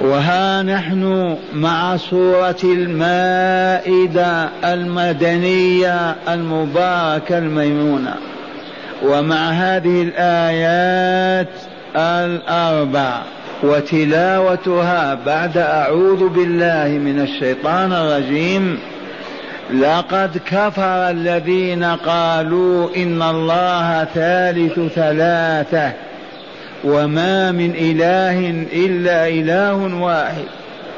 وها نحن مع سورة المائدة المدنية المباركة الميمونة. ومع هذه الآيات الأربع وتلاوتها بعد أعوذ بالله من الشيطان الرجيم لقد كفر الذين قالوا إن الله ثالث ثلاثة. وما من إله إلا إله واحد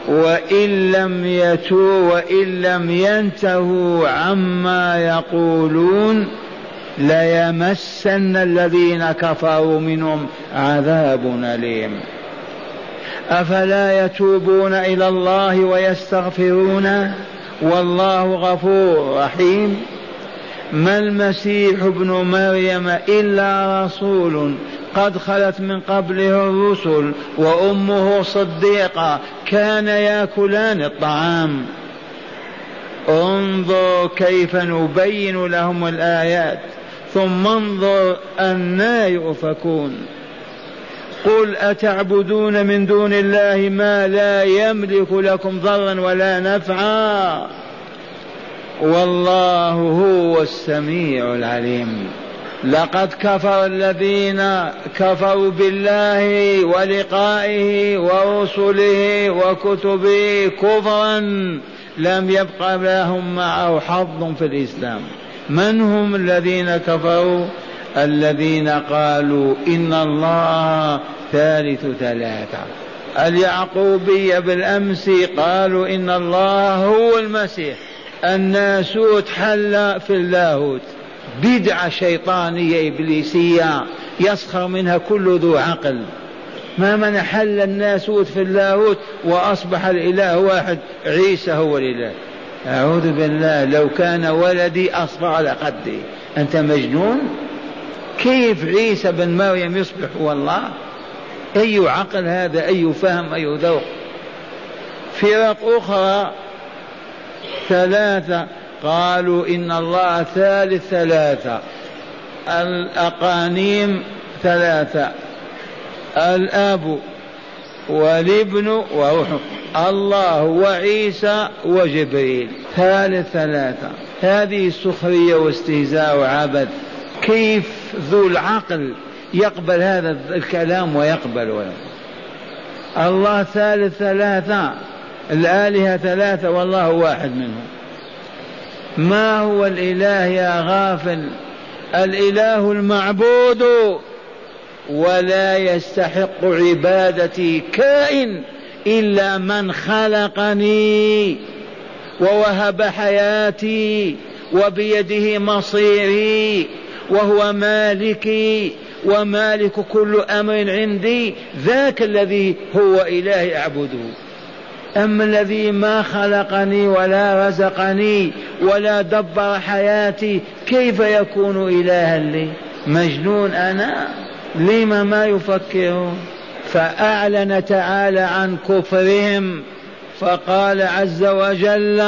وإن لم يتوا وإن لم ينتهوا عما يقولون ليمسن الذين كفروا منهم عذاب أليم أفلا يتوبون إلى الله ويستغفرون والله غفور رحيم ما المسيح ابن مريم إلا رسول قد خلت من قبله الرسل وأمه صديقة كان يأكلان الطعام. انظر كيف نبين لهم الآيات ثم انظر أنا يؤفكون. قل أتعبدون من دون الله ما لا يملك لكم ضرا ولا نفعا؟ والله هو السميع العليم. لقد كفر الذين كفروا بالله ولقائه ورسله وكتبه كفرا لم يبق لهم معه حظ في الإسلام. من هم الذين كفروا؟ الذين قالوا إن الله ثالث ثلاثة. اليعقوبيه بالأمس قالوا إن الله هو المسيح. الناسوت حل في اللاهوت. بدعة شيطانية إبليسية يسخر منها كل ذو عقل. ما من حل الناسوت في اللاهوت وأصبح الإله واحد عيسى هو الإله. أعوذ بالله لو كان ولدي أصبح على قدي. أنت مجنون؟ كيف عيسى بن مريم يصبح هو الله أي عقل هذا؟ أي فهم؟ أي ذوق؟ فرق أخرى ثلاثة. قالوا إن الله ثالث ثلاثة. الأقانيم ثلاثة. الأب والابن وروح. الله وعيسى وجبريل. ثالث ثلاثة. هذه سخرية واستهزاء وعبث. كيف ذو العقل يقبل هذا الكلام ويقبل؟ ولا الله ثالث ثلاثة. الآلهة ثلاثة والله واحد منهم. ما هو الإله يا غافل؟ الإله المعبود ولا يستحق عبادتي كائن إلا من خلقني ووهب حياتي وبيده مصيري وهو مالكي ومالك كل أمر عندي. ذاك الذي هو اله أعبده. أما الذي ما خلقني ولا رزقني ولا دبر حياتي؟ كيف يكون إلها لي؟ مجنون أنا؟ لم ما يفكرون؟ فأعلن تعالى عن كفرهم فقال عز وجل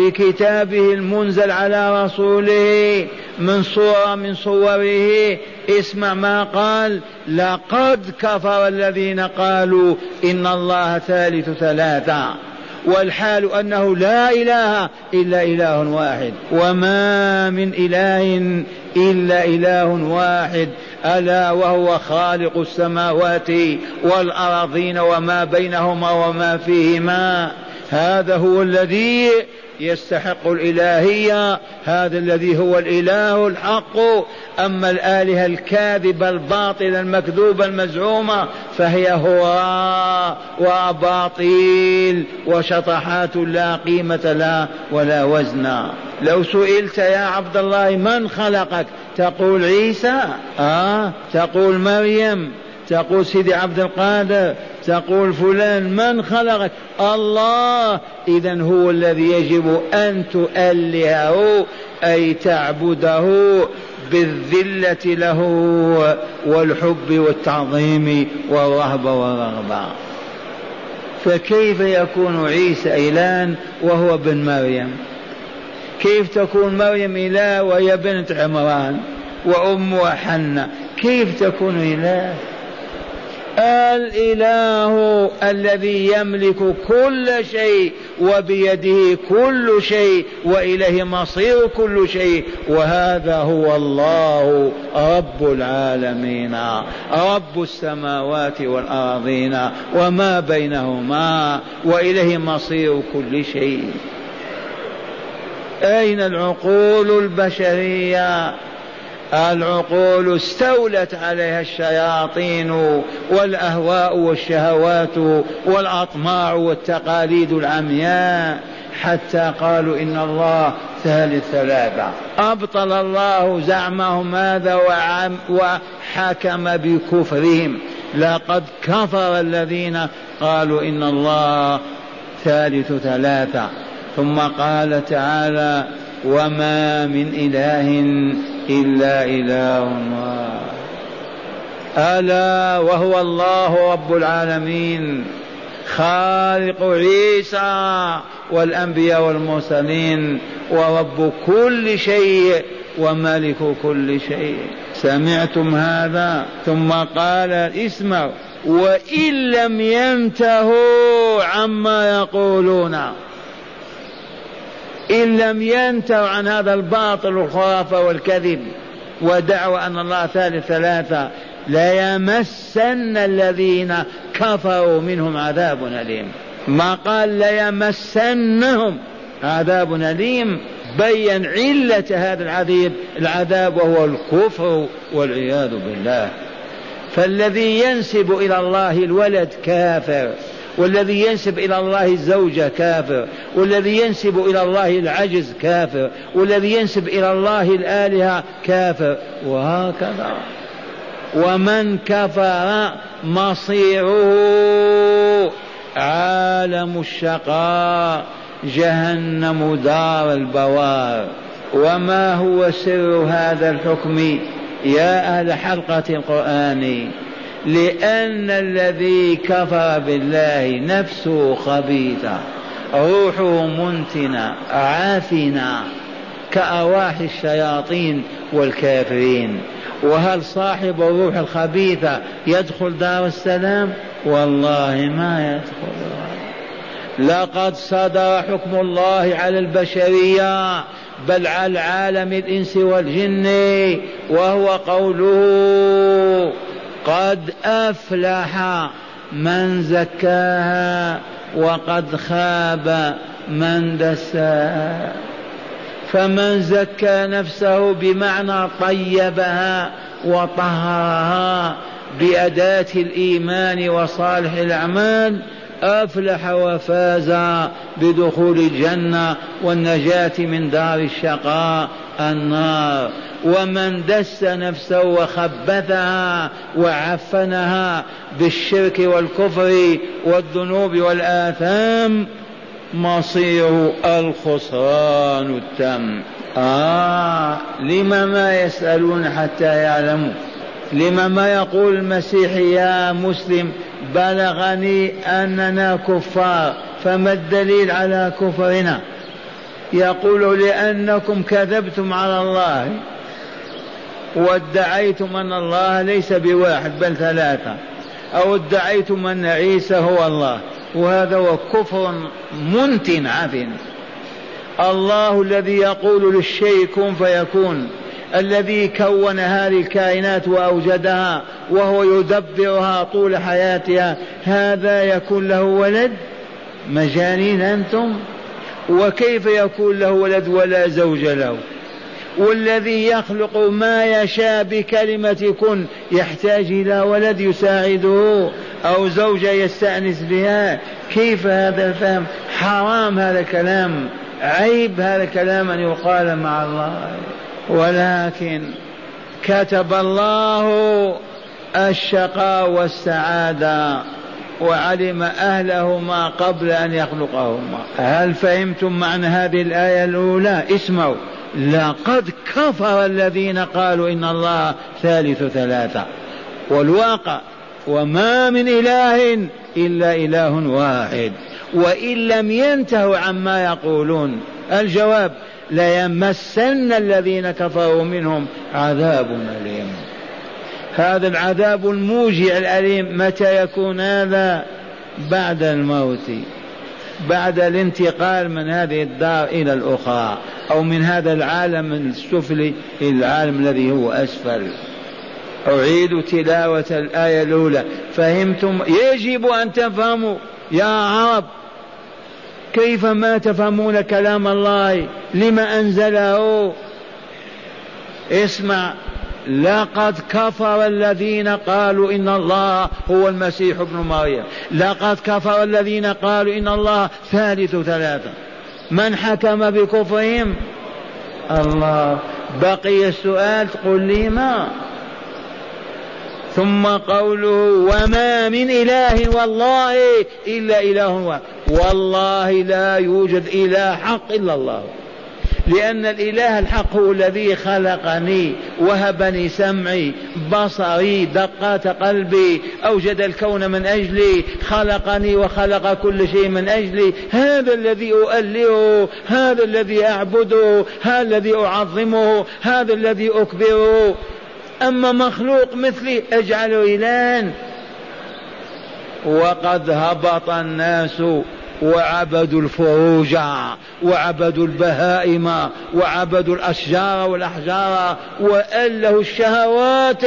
في كتابه المنزل على رسوله من صورة من صوره اسمع ما قال لقد كفر الذين قالوا إن الله ثالث ثلاثة والحال أنه لا إله إلا إله واحد. وما من إله إلا إله واحد. ألا وهو خالق السماوات والأراضين وما بينهما وما فيهما. هذا هو الذي يستحق الإلهية هذا الذي هو الإله الحق. أما الآلهة الكاذبة الباطلة المكذوبة المزعومة فهي هراء وأباطيل وشطحات لا قيمة لها ولا وزن. لو سئلت يا عبد الله من خلقك تقول عيسى آه تقول مريم. تقول سيدي عبد القادر تقول فلان من خلقك؟ الله! إذا هو الذي يجب أن تؤلهه أي تعبده بالذلة له والحب والتعظيم والرهبة والرغبة. فكيف يكون عيسى إله وهو ابن مريم؟ كيف تكون مريم إله وهي بنت عمران وأمها حنة؟ كيف تكون إله؟ الإله الذي يملك كل شيء وبيده كل شيء وإليه مصير كل شيء وهذا هو الله رب العالمين رب السماوات والأرضين وما بينهما وإليه مصير كل شيء. أين العقول البشرية؟ العقول استولت عليها الشياطين والأهواء والشهوات والأطماع والتقاليد العمياء حتى قالوا إن الله ثالث ثلاثة أبطل الله زعمهم هذا وحكم بكفرهم. لقد كفر الذين قالوا إن الله ثالث ثلاثة ثم قال تعالى وما من إله إلا إله واحد ألا وهو الله رب العالمين خالق عيسى والأنبياء والمرسلين ورب كل شيء وملك كل شيء. سمعتم هذا؟ ثم قال اسمع وإن لم ينتهوا عما يقولون. إن لم ينتهوا عن هذا الباطل والخرافة والكذب ودعوى أن الله ثالث ثلاثة ليمسن الذين كفروا منهم عذاب أليم. ما قال ليمسنهم عذاب أليم بين علة هذا العذاب العذاب وهو الكفر والعياذ بالله. فالذي ينسب إلى الله الولد كافر. والذي ينسب إلى الله الزوجة كافر والذي ينسب إلى الله العجز كافر والذي ينسب إلى الله الآلهة كافر. وهكذا. ومن كفر مصيره عالم الشقاء جهنم دار البوار. وما هو سر هذا الحكم يا أهل حلقة القرآن؟ لأن الذي كفر بالله نفسه خبيثة روحه منتنة عافنة كأرواح الشياطين والكافرين. وهل صاحب الروح الخبيثة يدخل دار السلام؟ والله ما يدخل. لقد صدر حكم الله على البشرية بل على العالم الإنس والجن وهو قوله قد أفلح من زكاها وقد خاب من دساها. فمن زكى نفسه بمعنى طيبها وطهرها بأداة الإيمان وصالح الأعمال أفلح وفاز بدخول الجنة والنجاة من دار الشقاء النار. ومن دس نفسه وخبثها وعفنها بالشرك والكفر والذنوب والآثام مصير الخسران التام آه لم ما يسألون حتى يعلموا؟ لما ما يقول المسيح يا مسلم بلغني أننا كفار فما الدليل على كفرنا؟ يقول لأنكم كذبتم على الله وادعيتم أن الله ليس بواحد بل ثلاثة أو ادعيتم أن عيسى هو الله وهذا هو كفر منتن عفن. الله الذي يقول للشيء كن فيكون. الذي كون هذه الكائنات وأوجدها وهو يدبرها طول حياتها هذا يكون له ولد؟ مجانين أنتم؟ وكيف يكون له ولد ولا زوج له؟ والذي يخلق ما يشاء بكلمة كن يحتاج إلى ولد يساعده أو زوجة يستأنس بها؟ كيف هذا الفهم؟ حرام هذا الكلام عيب هذا الكلام أن يقال مع الله. ولكن كتب الله الشقاء والسعادة وعلم أهلهما قبل أن يخلقهما. هل فهمتم معنى هذه الآية الأولى؟ اسمعوا. لقد كفر الذين قالوا إن الله ثالث ثلاثة. والواقع وما من إله إلا إله واحد. وإن لم ينتهوا عما يقولون. الجواب ليمسن الذين كفروا منهم عذاب أليم. هذا العذاب الموجع الأليم متى يكون هذا؟ بعد الموت. بعد الانتقال من هذه الدار إلى الأخرى أو من هذا العالم السفلي إلى العالم الذي هو أسفل. أعيد تلاوة الآية الأولى. فهمتم؟ يجب أن تفهموا يا عرب. كيف ما تفهمون كلام الله؟ لما أنزله؟ اسمع. لقد كفر الذين قالوا إن الله هو المسيح ابن مريم. لقد كفر الذين قالوا إن الله ثالث ثلاثة. من حكم بكفرهم؟ الله. بقي السؤال تقول لي ما؟ ثم قوله وما من إله والله إلا إله واحد. والله لا يوجد إله حق إلا الله. لأن الإله الحق هو الذي خلقني وهبني سمعي بصري دقات قلبي أوجد الكون من أجلي خلقني وخلق كل شيء من أجلي. هذا الذي أؤلهه هذا الذي أعبده هذا الذي أعظمه هذا الذي أكبره. أما مخلوق مثلي أجعله إلها وقد هبط الناس وعبدوا الفروج وعبدوا البهائم وعبدوا الأشجار والأحجار وأله الشهوات.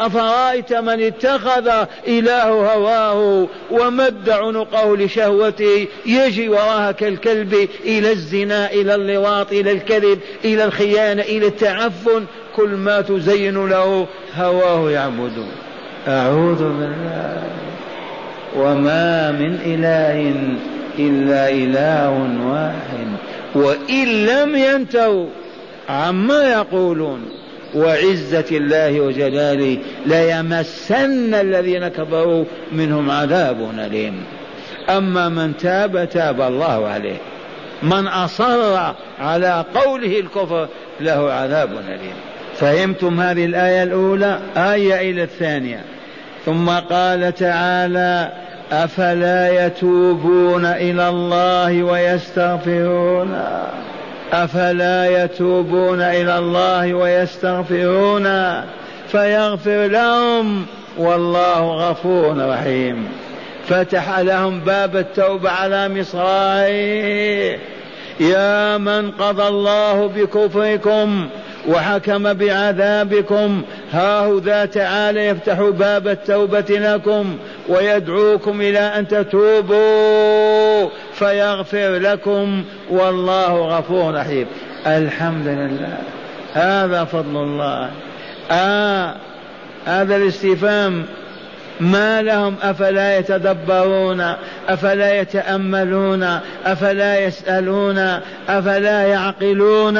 أفرأيت من اتخذ إله هواه ومد عنقه لشهوته يجي وراها كالكلب إلى الزنا إلى اللواط إلى الكذب إلى الخيانة إلى التعفن. كل ما تزين له هواه يعبد. أعوذ بالله. وما من إله إلا إله واحد. وإن لم ينتهوا عما يقولون. وعزة الله وجلاله ليمسن الذين كفروا منهم عذاب أليم. أما من تاب تاب الله عليه. من أصر على قوله الكفر له عذاب أليم. فهمتم هذه الآية الأولى؟ آية إلى الثانية. ثم قال تعالى أفلا يتوبون إلى الله ويستغفرون؟ أفلا يتوبون إلى الله ويستغفرون؟ فيغفر لهم. والله غفور رحيم. فتح لهم باب التوبة على مصراعيه. يا من قضى الله بكفركم وحكم بعذابكم. ها ذا تعالى يفتح باب التوبة لكم ويدعوكم إلى أن تتوبوا فيغفر لكم والله غفور رحيم. الحمد لله. هذا فضل الله. آه هذا الاستفهام. ما لهم؟ أفلا يتدبرون؟ أفلا يتأملون؟ أفلا يسألون؟ أفلا يعقلون؟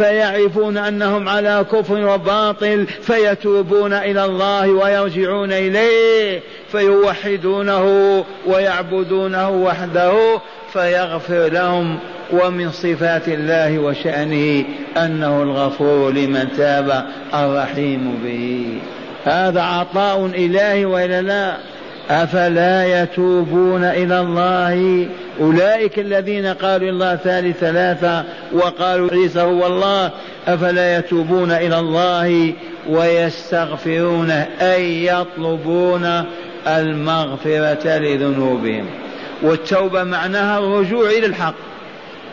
فيعرفون أنهم على كفر وباطل فيتوبون إلى الله ويرجعون إليه فيوحدونه ويعبدونه وحده فيغفر لهم ومن صفات الله وشأنه أنه الغفور لمن تاب الرحيم به. هذا عطاء إلهي وإلا لا؟ أفلا يتوبون إلى الله؟ أولئك الذين قالوا الله ثالث ثلاثة وقالوا عيسى هو الله أفلا يتوبون إلى الله ويستغفرون أي يطلبون المغفرة لذنوبهم؟ والتوبة معناها الرجوع إلى الحق.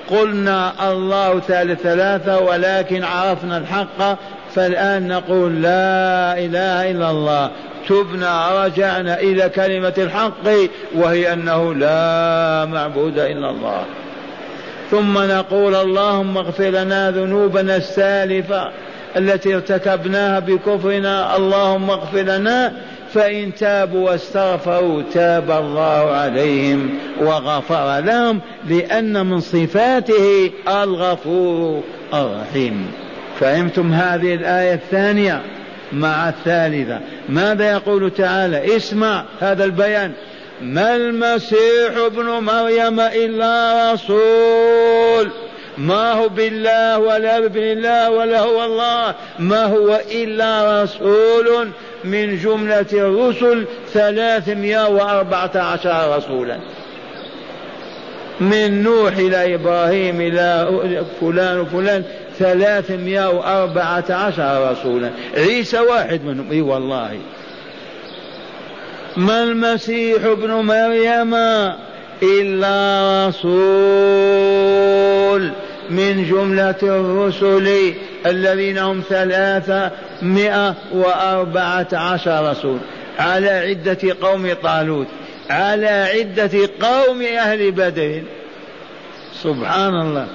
قلنا الله ثالث ثلاثة ولكن عرفنا الحق فالآن نقول لا إله إلا الله. تبنا رجعنا إلى كلمة الحق وهي أنه لا معبود إلا الله. ثم نقول اللهم اغفر لنا ذنوبنا السالفة التي ارتكبناها بكفرنا. اللهم اغفر لنا فإن تابوا واستغفروا تاب الله عليهم وغفر لهم لأن من صفاته الغفور الرحيم. فهمتم هذه الآية الثانية؟ مع الثالثة. ماذا يقول تعالى؟ اسمع هذا البيان. ما المسيح ابن مريم إلا رسول. ما هو بالله ولا بابن الله ولا هو الله. ما هو إلا رسول من جملة الرسل ثلاثمائة وأربعة عشر رسولا. من نوح إلى إبراهيم إلى فلان وفلان. ثلاثمائة وأربعة عشر رسولا. عيسى واحد منهم. إي والله. ما المسيح ابن مريم إلا رسول من جملة الرسل الذين هم ثلاثمائة وأربعة عشر رسول. على عدة قوم طالوت. على عدة قوم أهل بدر. سبحان الله.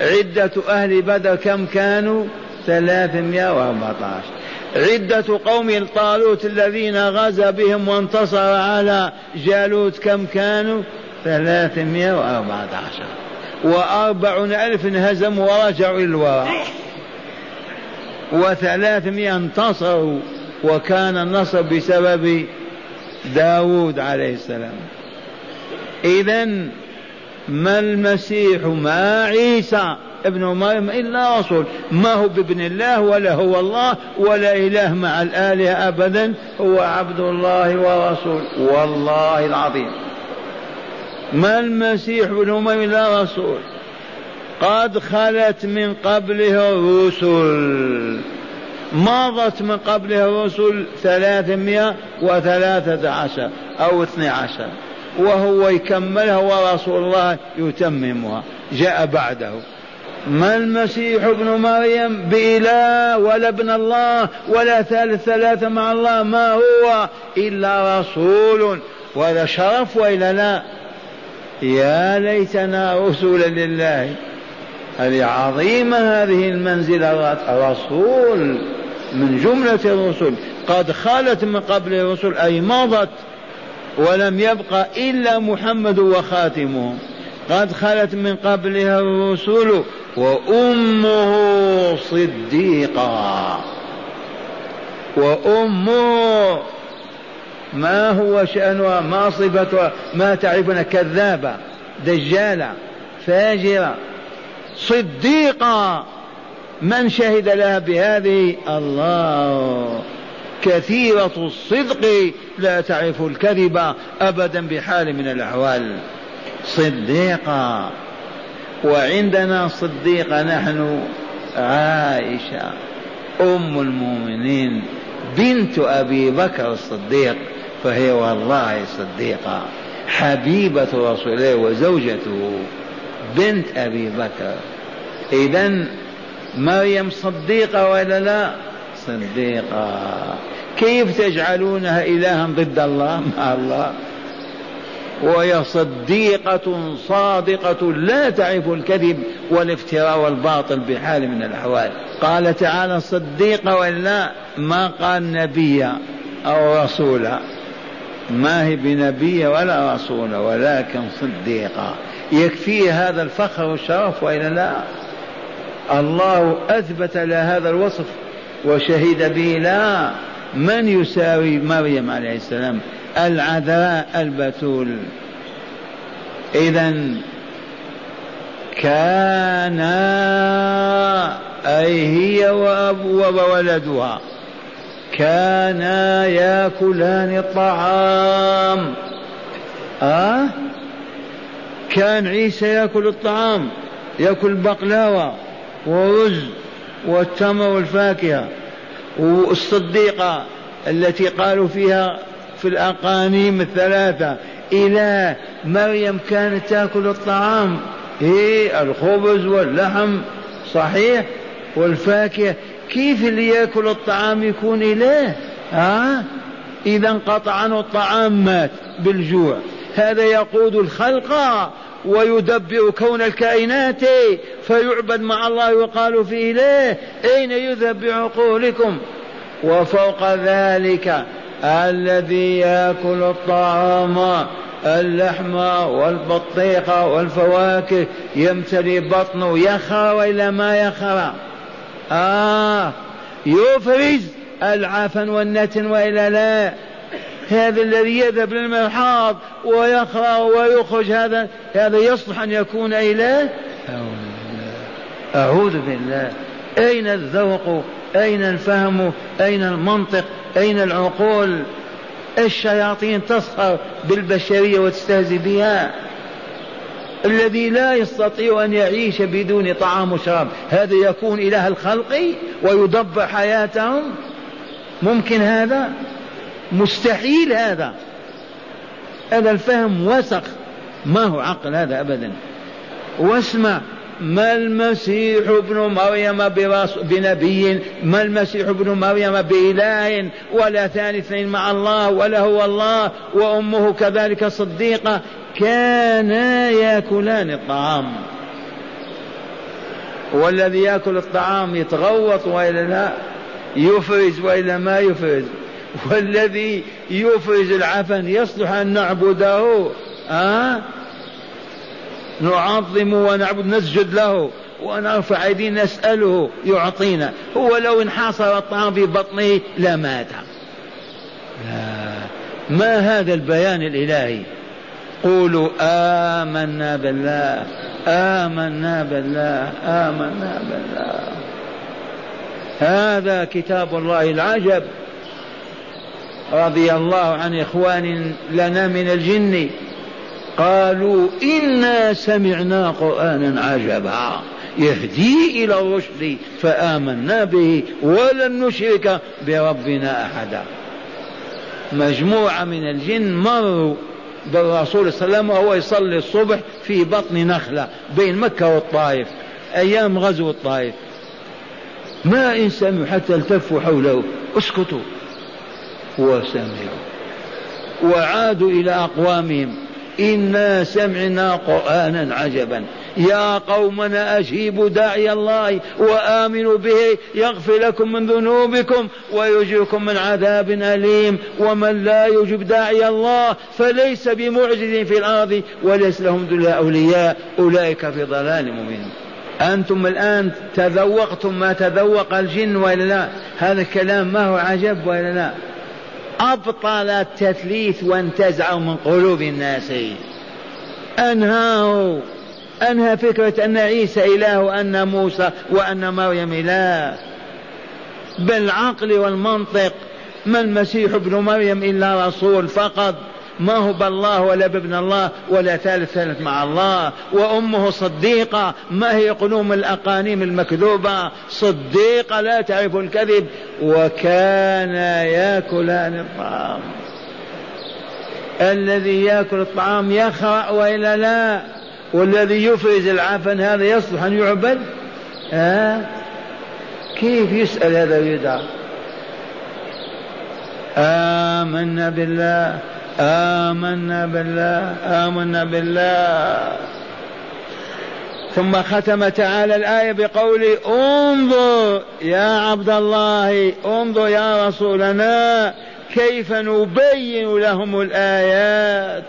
عدة أهل بدر كم كانوا؟ ثلاثمائة وأربعة عشر. عدة قوم طالوت الذين غزا بهم وانتصر على جالوت كم كانوا؟ ثلاثمائة وأربعة عشر. وأربعون ألف انهزموا ورجعوا إلى الوراء. وثلاثمائة انتصروا وكان النصر بسبب داود عليه السلام. إذا ما المسيح ما عيسى ابن مريم إلا رسول. ما هو بابن الله ولا هو الله ولا إله مع الآلهة أبدا. هو عبد الله ورسول. والله العظيم. ما المسيح ابن مريم إلا رسول. قد خلت من قبله الرسل. مضت من قبله الرسل ثلاثمائة وثلاثة عشر أو اثني عشر. وهو يكملها ورسول الله يتممها. جاء بعده. ما المسيح ابن مريم بإله ولا ابن الله ولا ثالث ثلاثة مع الله؟ ما هو؟ إلا رسول. وهذا شرف وإلا لا؟ يا ليتنا رسلا لله. هذه عظيمة هذه المنزلة. رسول من جملة الرسل قد خالت من قبل الرسل أي مضت. ولم يبق إلا محمد وخاتمهم قد خلت من قبلها الرسل وأمه صديقة. وأمه ما هو شأنها؟ ما صفتها؟ ما تعرفون كذابة دجالة فاجرة صديقة. من شهد لها بهذه؟ الله. كثيرة الصدق لا تعرف الكذب أبدا بحال من الأحوال. صديقة وعندنا صديقة نحن عائشة أم المؤمنين بنت أبي بكر الصديق فهي والله صديقة. حبيبة رسول الله وزوجته بنت أبي بكر. إذا مريم صديقة ولا لا؟ صديقة. كيف تجعلونها إلها ضد الله؟ مع الله. وهي صديقة صادقة لا تعرف الكذب والافتراء والباطل بحال من الأحوال. قال تعالى صديقة ولا ما قال نبيا أو رسولا ما هي بنبية ولا رسولة ولكن صديقة. يكفي هذا الفخر والشرف وإلا لا؟ الله أثبت لها هذا الوصف. وشهد به لا من يساوي مريم عليه السلام؟ العذراء البتول. إذا كانا أي هي وأبو وولدها. كانا يأكلان الطعام. أه؟ كان عيسى يأكل الطعام يأكل بقلاوة ورز والتمر والفاكهة والصديقة التي قالوا فيها في الأقانيم الثلاثة إلى مريم كانت تأكل الطعام. هي الخبز واللحم صحيح؟ والفاكهة كيف اللي يأكل الطعام يكون إله ها؟ إذا انقطع عنه الطعام مات بالجوع. هذا يقود الخلق ويدبر كون الكائنات فيعبد مع الله ويقال فيه إله أين يذهب بعقولكم وفوق ذلك الذي يأكل الطعام اللحم والبطيخ والفواكه يمتلي بطنه يخرى وإلا ما يخرى؟ آه يفرز العفن والنتن وإلا لا. هذا الذي يذهب للمرحاض ويخرى ويخرج هذا هذا يصلح أن يكون إله أعوذ بالله. أين الذوق؟ أين الفهم؟ أين المنطق؟ أين العقول؟ الشياطين تسخر بالبشرية وتستهزئ بها. الذي لا يستطيع أن يعيش بدون طعام وشراب هذا يكون إله الخلق ويدبر حياتهم. ممكن هذا؟ مستحيل هذا. هذا الفهم وسخ ما هو عقل هذا أبدا. واسمع ما المسيح ابن مريم بنبي؟ ما المسيح ابن مريم بإله ولا ثالث مع الله ولا هو الله وأمه كذلك صديقة؟ كانا يأكلان الطعام. والذي يأكل الطعام يتغوط وإلا لا؟ يفرز وإلا ما يفرز؟ والذي يفرز العفن يصلح أن نعبده أه؟ نعظم ونعبد نسجد له ونرفع أيدينا نسأله يعطينا. هو لو انحصر الطعام في بطنه لمات لا. ما هذا البيان الإلهي؟ قولوا آمنا بالله آمنا بالله آمنا بالله. هذا كتاب الله العجب. رضي الله عن إخوان لنا من الجن قالوا إنا سمعنا قرآنا عجبا يهدي إلى الرشد فآمنا به ولن نشرك بربنا أحدا. مجموعة من الجن مروا بالرسول صلى الله عليه وسلم وهو يصلي الصبح في بطن نخلة بين مكة والطائف أيام غزو الطائف. ما إن سمعوا حتى التفوا حوله اسكتوا. وسمعوا. وعادوا إلى أقوامهم. إنا سمعنا قرآنا عجبا. يا قومنا أجيبوا داعي الله وآمنوا به. يغفر لكم من ذنوبكم ويجركم من عذاب أليم. ومن لا يجب داعي الله فليس بمعجز في الأرض وليس لهم دل أولياء. أولئك في ضلال مبين. أنتم الآن تذوقتم ما تذوق الجن ولا لا؟ هذا الكلام ما هو عجب ولا لا؟ أبطل التثليث وانتزعوا من قلوب الناس. أنهاه أنهى فكرة أن عيسى إله وأن موسى وأن مريم إله. بالعقل والمنطق ما المسيح ابن مريم إلا رسول فقط. ما هو بالله ولا بابن الله ولا ثالث ثالث مع الله. وأمه صديقة. ما هي قلوم الأقانيم المكذوبة؟ صديقة لا تعرف الكذب. وكان يأكلان الطعام. الذي يأكل الطعام يخرأ وإلا لا. والذي يفرز العفن هذا يصلح أن يعبد. ها؟ كيف يسأل هذا ويدعى؟ آمنا بالله. آمنا بالله آمنا بالله. ثم ختم تعالى الآية بقوله انظر يا عبد الله انظر يا رسولنا كيف نبين لهم الآيات.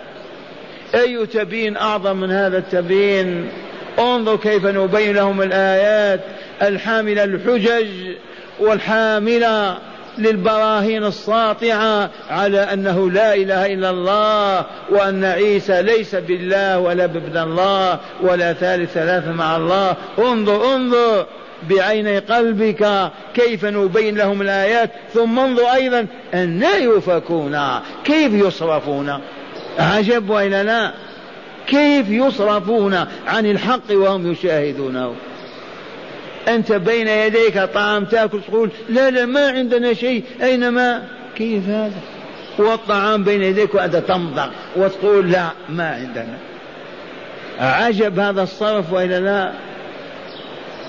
أي تبين أعظم من هذا التبين انظر كيف نبين لهم الآيات. الحاملة الحجج والحاملة. للبراهين الساطعة على أنه لا إله إلا الله وأن عيسى ليس بالله ولا بابن الله ولا ثالث ثلاثة مع الله. انظر انظر بعيني قلبك كيف نبين لهم الآيات. ثم انظر أيضا أن يفكون كيف يصرفون؟ عجب وإلا لا. كيف يصرفون عن الحق وهم يشاهدونه؟ أنت بين يديك طعام تأكل تقول لا لا ما عندنا شيء. أين ما؟ كيف هذا؟ والطعام بين يديك وأنت تمضغ وتقول لا ما عندنا. عجب هذا الصرف وإلا لا؟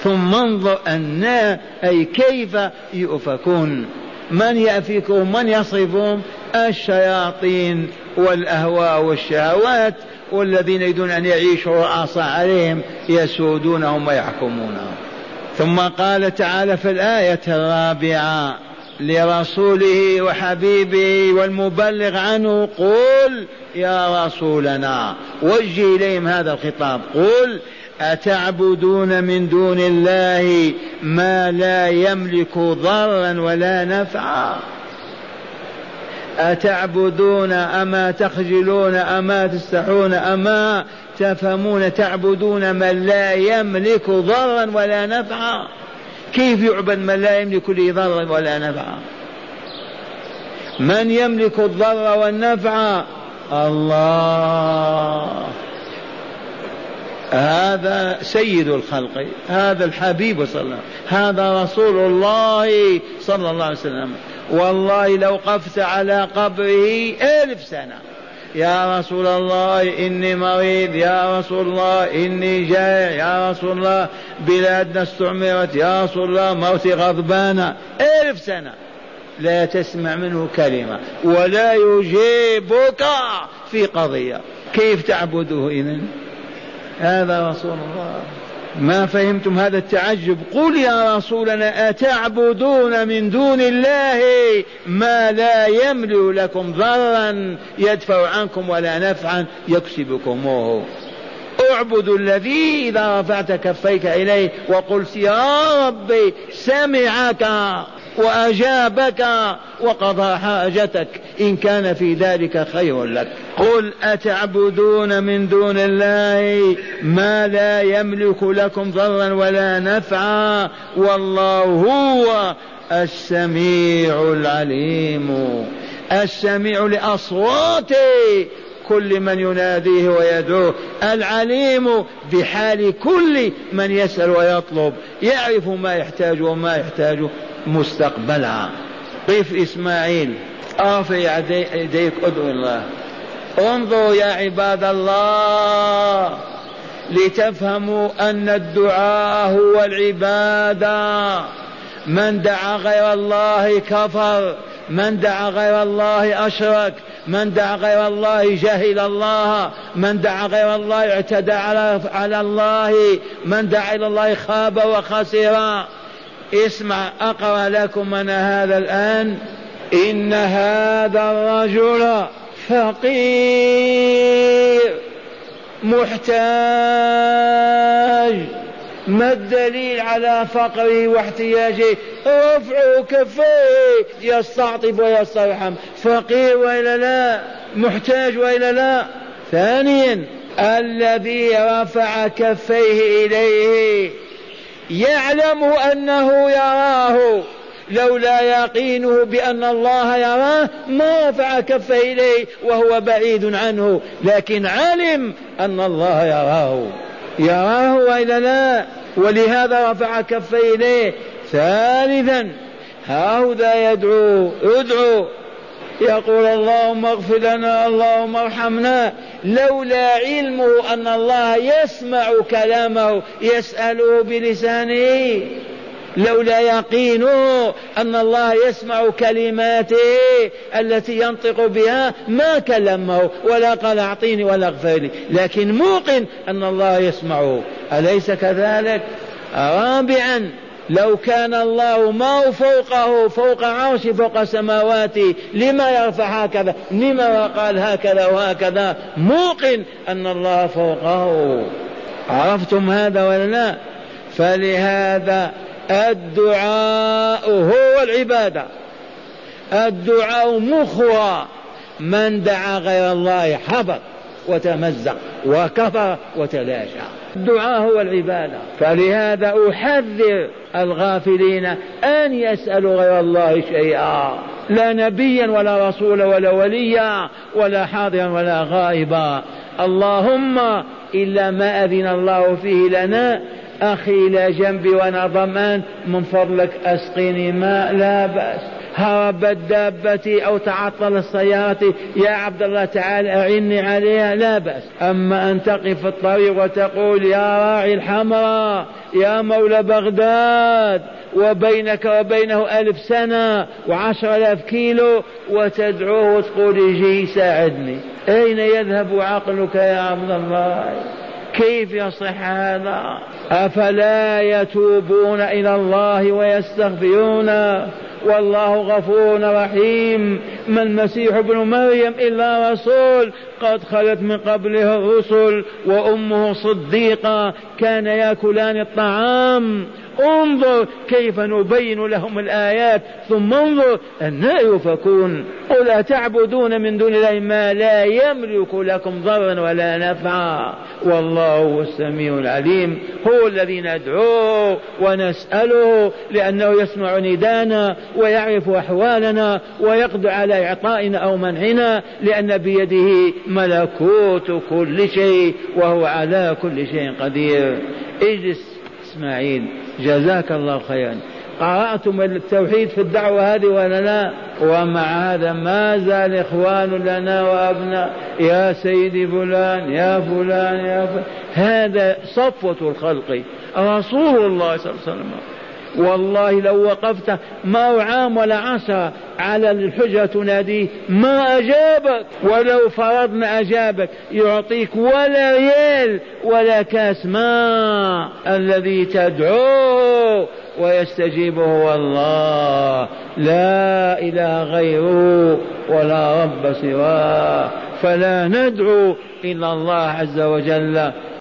ثم انظر أن أي كيف يؤفكون. من يأفكهم؟ من يصرفهم الشياطين والأهواء والشهوات والذين يريدون أن يعيشوا رؤساء عليهم يسودونهم ويحكمونهم. ثم قال تعالى في الآية الرابعة لرسوله وحبيبه والمبلغ عنه قل يا رسولنا وجه إليهم هذا الخطاب قل أتعبدون من دون الله ما لا يملك ضرا ولا نفعا؟ أتعبدون أما تخجلون أما تستحون أما تفهمون تعبدون من لا يملك ضرا ولا نفعا. كيف يعبد من لا يملك لي ضرا ولا نفعا؟ من يملك الضر والنفع؟ الله. هذا سيد الخلق هذا الحبيب صلى الله عليه وسلم هذا رسول الله صلى الله عليه وسلم. والله لو قفت على قبره ألف سنة. يا رسول الله إني مريض. يا رسول الله إني جائع يا رسول الله بلادنا استعمرت. يا رسول الله موتي غضبانة ألف سنة. لا تسمع منه كلمة. ولا يجيبك في قضية. كيف تعبده إذن؟ هذا رسول الله. ما فهمتم هذا التعجب؟ قل يا رسولنا أتعبدون من دون الله ما لا يملك لكم ضرا يدفع عنكم ولا نفعا يكسبكموه. اعبدوا الذي إذا رفعت كفيك إليه وقلت يا ربي سمعك. وأجابك وقضى حاجتك. إن كان في ذلك خير لك. قل أتعبدون من دون الله ما لا يملك لكم ضرا ولا نفعا والله هو السميع العليم. السميع لأصوات كل من يناديه ويدعوه. العليم بحال كل من يسأل ويطلب. يعرف ما يحتاج وما يحتاج. مستقبلها قف إسماعيل ارفع يديك أدعو الله. انظروا يا عباد الله لتفهموا أن الدعاء هو العبادة. من دعا غير الله كفر من دعا غير الله أشرك من دعا غير الله جهل الله من دعا غير الله اعتدى على, على الله من دعا إلى الله خاب وخسر. اسمع أقرأ لكم أنا هذا الآن. إن هذا الرجل فقير محتاج. ما الدليل على فقره واحتياجه؟ رفع كفيه. يستعطف ويسترحم. فقير وإلا لا؟ محتاج وإلا لا؟ ثانيا الذي رفع كفيه إليه يعلم أنه يراه لولا يقينه بأن الله يراه ما رفع كفه إليه وهو بعيد عنه لكن علم أن الله يراه. يراه وإلا لا؟ ولهذا رفع كفه إليه. ثالثا هؤلاء يدعو ادعو. يقول اللهم اغفر لنا اللهم ارحمنا. لولا علمه أن الله يسمع كلامه يسأله بلسانه. لولا يقينه أن الله يسمع كلماته التي ينطق بها ما كلمه ولا قال أعطيني ولا اغفر لي لكن موقن أن الله يسمعه. أليس كذلك؟ رابعا. لو كان الله ما فوقه فوق عرش فوق سماواته لما يرفع هكذا لما قال هكذا وهكذا موقن أن الله فوقه. عرفتم هذا ولا لا؟ فلهذا الدعاء هو العبادة. الدعاء مخها من دعا غير الله حبط وتمزق وكفر وتلاشى. الدعاء هو العبادة. فلهذا أحذر الغافلين أن يسألوا غير الله شيئا. لا نبيا ولا رسولا ولا وليا ولا حاضرا ولا غائبا. اللهم إلا ما أذن الله فيه لنا أخي إلى جنبي وأنا ضمان من فضلك أسقني ماء لا بأس. هربت دابتي أو تعطل السيارة. يا عبد الله تعال أعني عليها لا بأس. أما أن تقف في الطريق وتقول يا راعي الحمراء يا مولى بغداد وبينك وبينه ألف سنة وعشر ألاف كيلو وتدعوه وتقول يجي يساعدني. أين يذهب عقلك يا عبد الله؟ كيف يصح هذا؟ أفلا يتوبون إلى الله ويستغفرون؟ والله غفور رحيم. ما المسيح ابن مريم إلا رسول. قد خلت من قبله الرسل وأمه صديقة كان يأكلان الطعام. انظر كيف نبين لهم الآيات ثم انظر أن يؤفكون. قل أتعبدون من دون الله ما لا يملك لكم ضرا ولا نفعا؟ والله هو السميع العليم. هو الذي ندعوه ونسأله لأنه يسمع ندانا ويعرف أحوالنا ويقدر على إعطائنا أو منعنا لأن بيده ملكوت كل شيء وهو على كل شيء قدير. اجلس إسماعيل. جزاك الله خيرا. قرأتم التوحيد في الدعوة هذه ولا لا؟ ومع هذا ما زال إخوان لنا وأبناء. يا سيدي فلان يا فلان يا فلان هذا صفوة الخلق. رسول الله صلى الله عليه وسلم. والله لو وقفت ما عام ولا عشر على الحجة تناديه ما أجابك. ولو فرضنا أجابك يعطيك ولا ريال ولا كاس ماء الذي تدعوه ويستجيب هو الله لا إله غيره ولا رب سواه. فلا ندعو إلا الله عز وجل.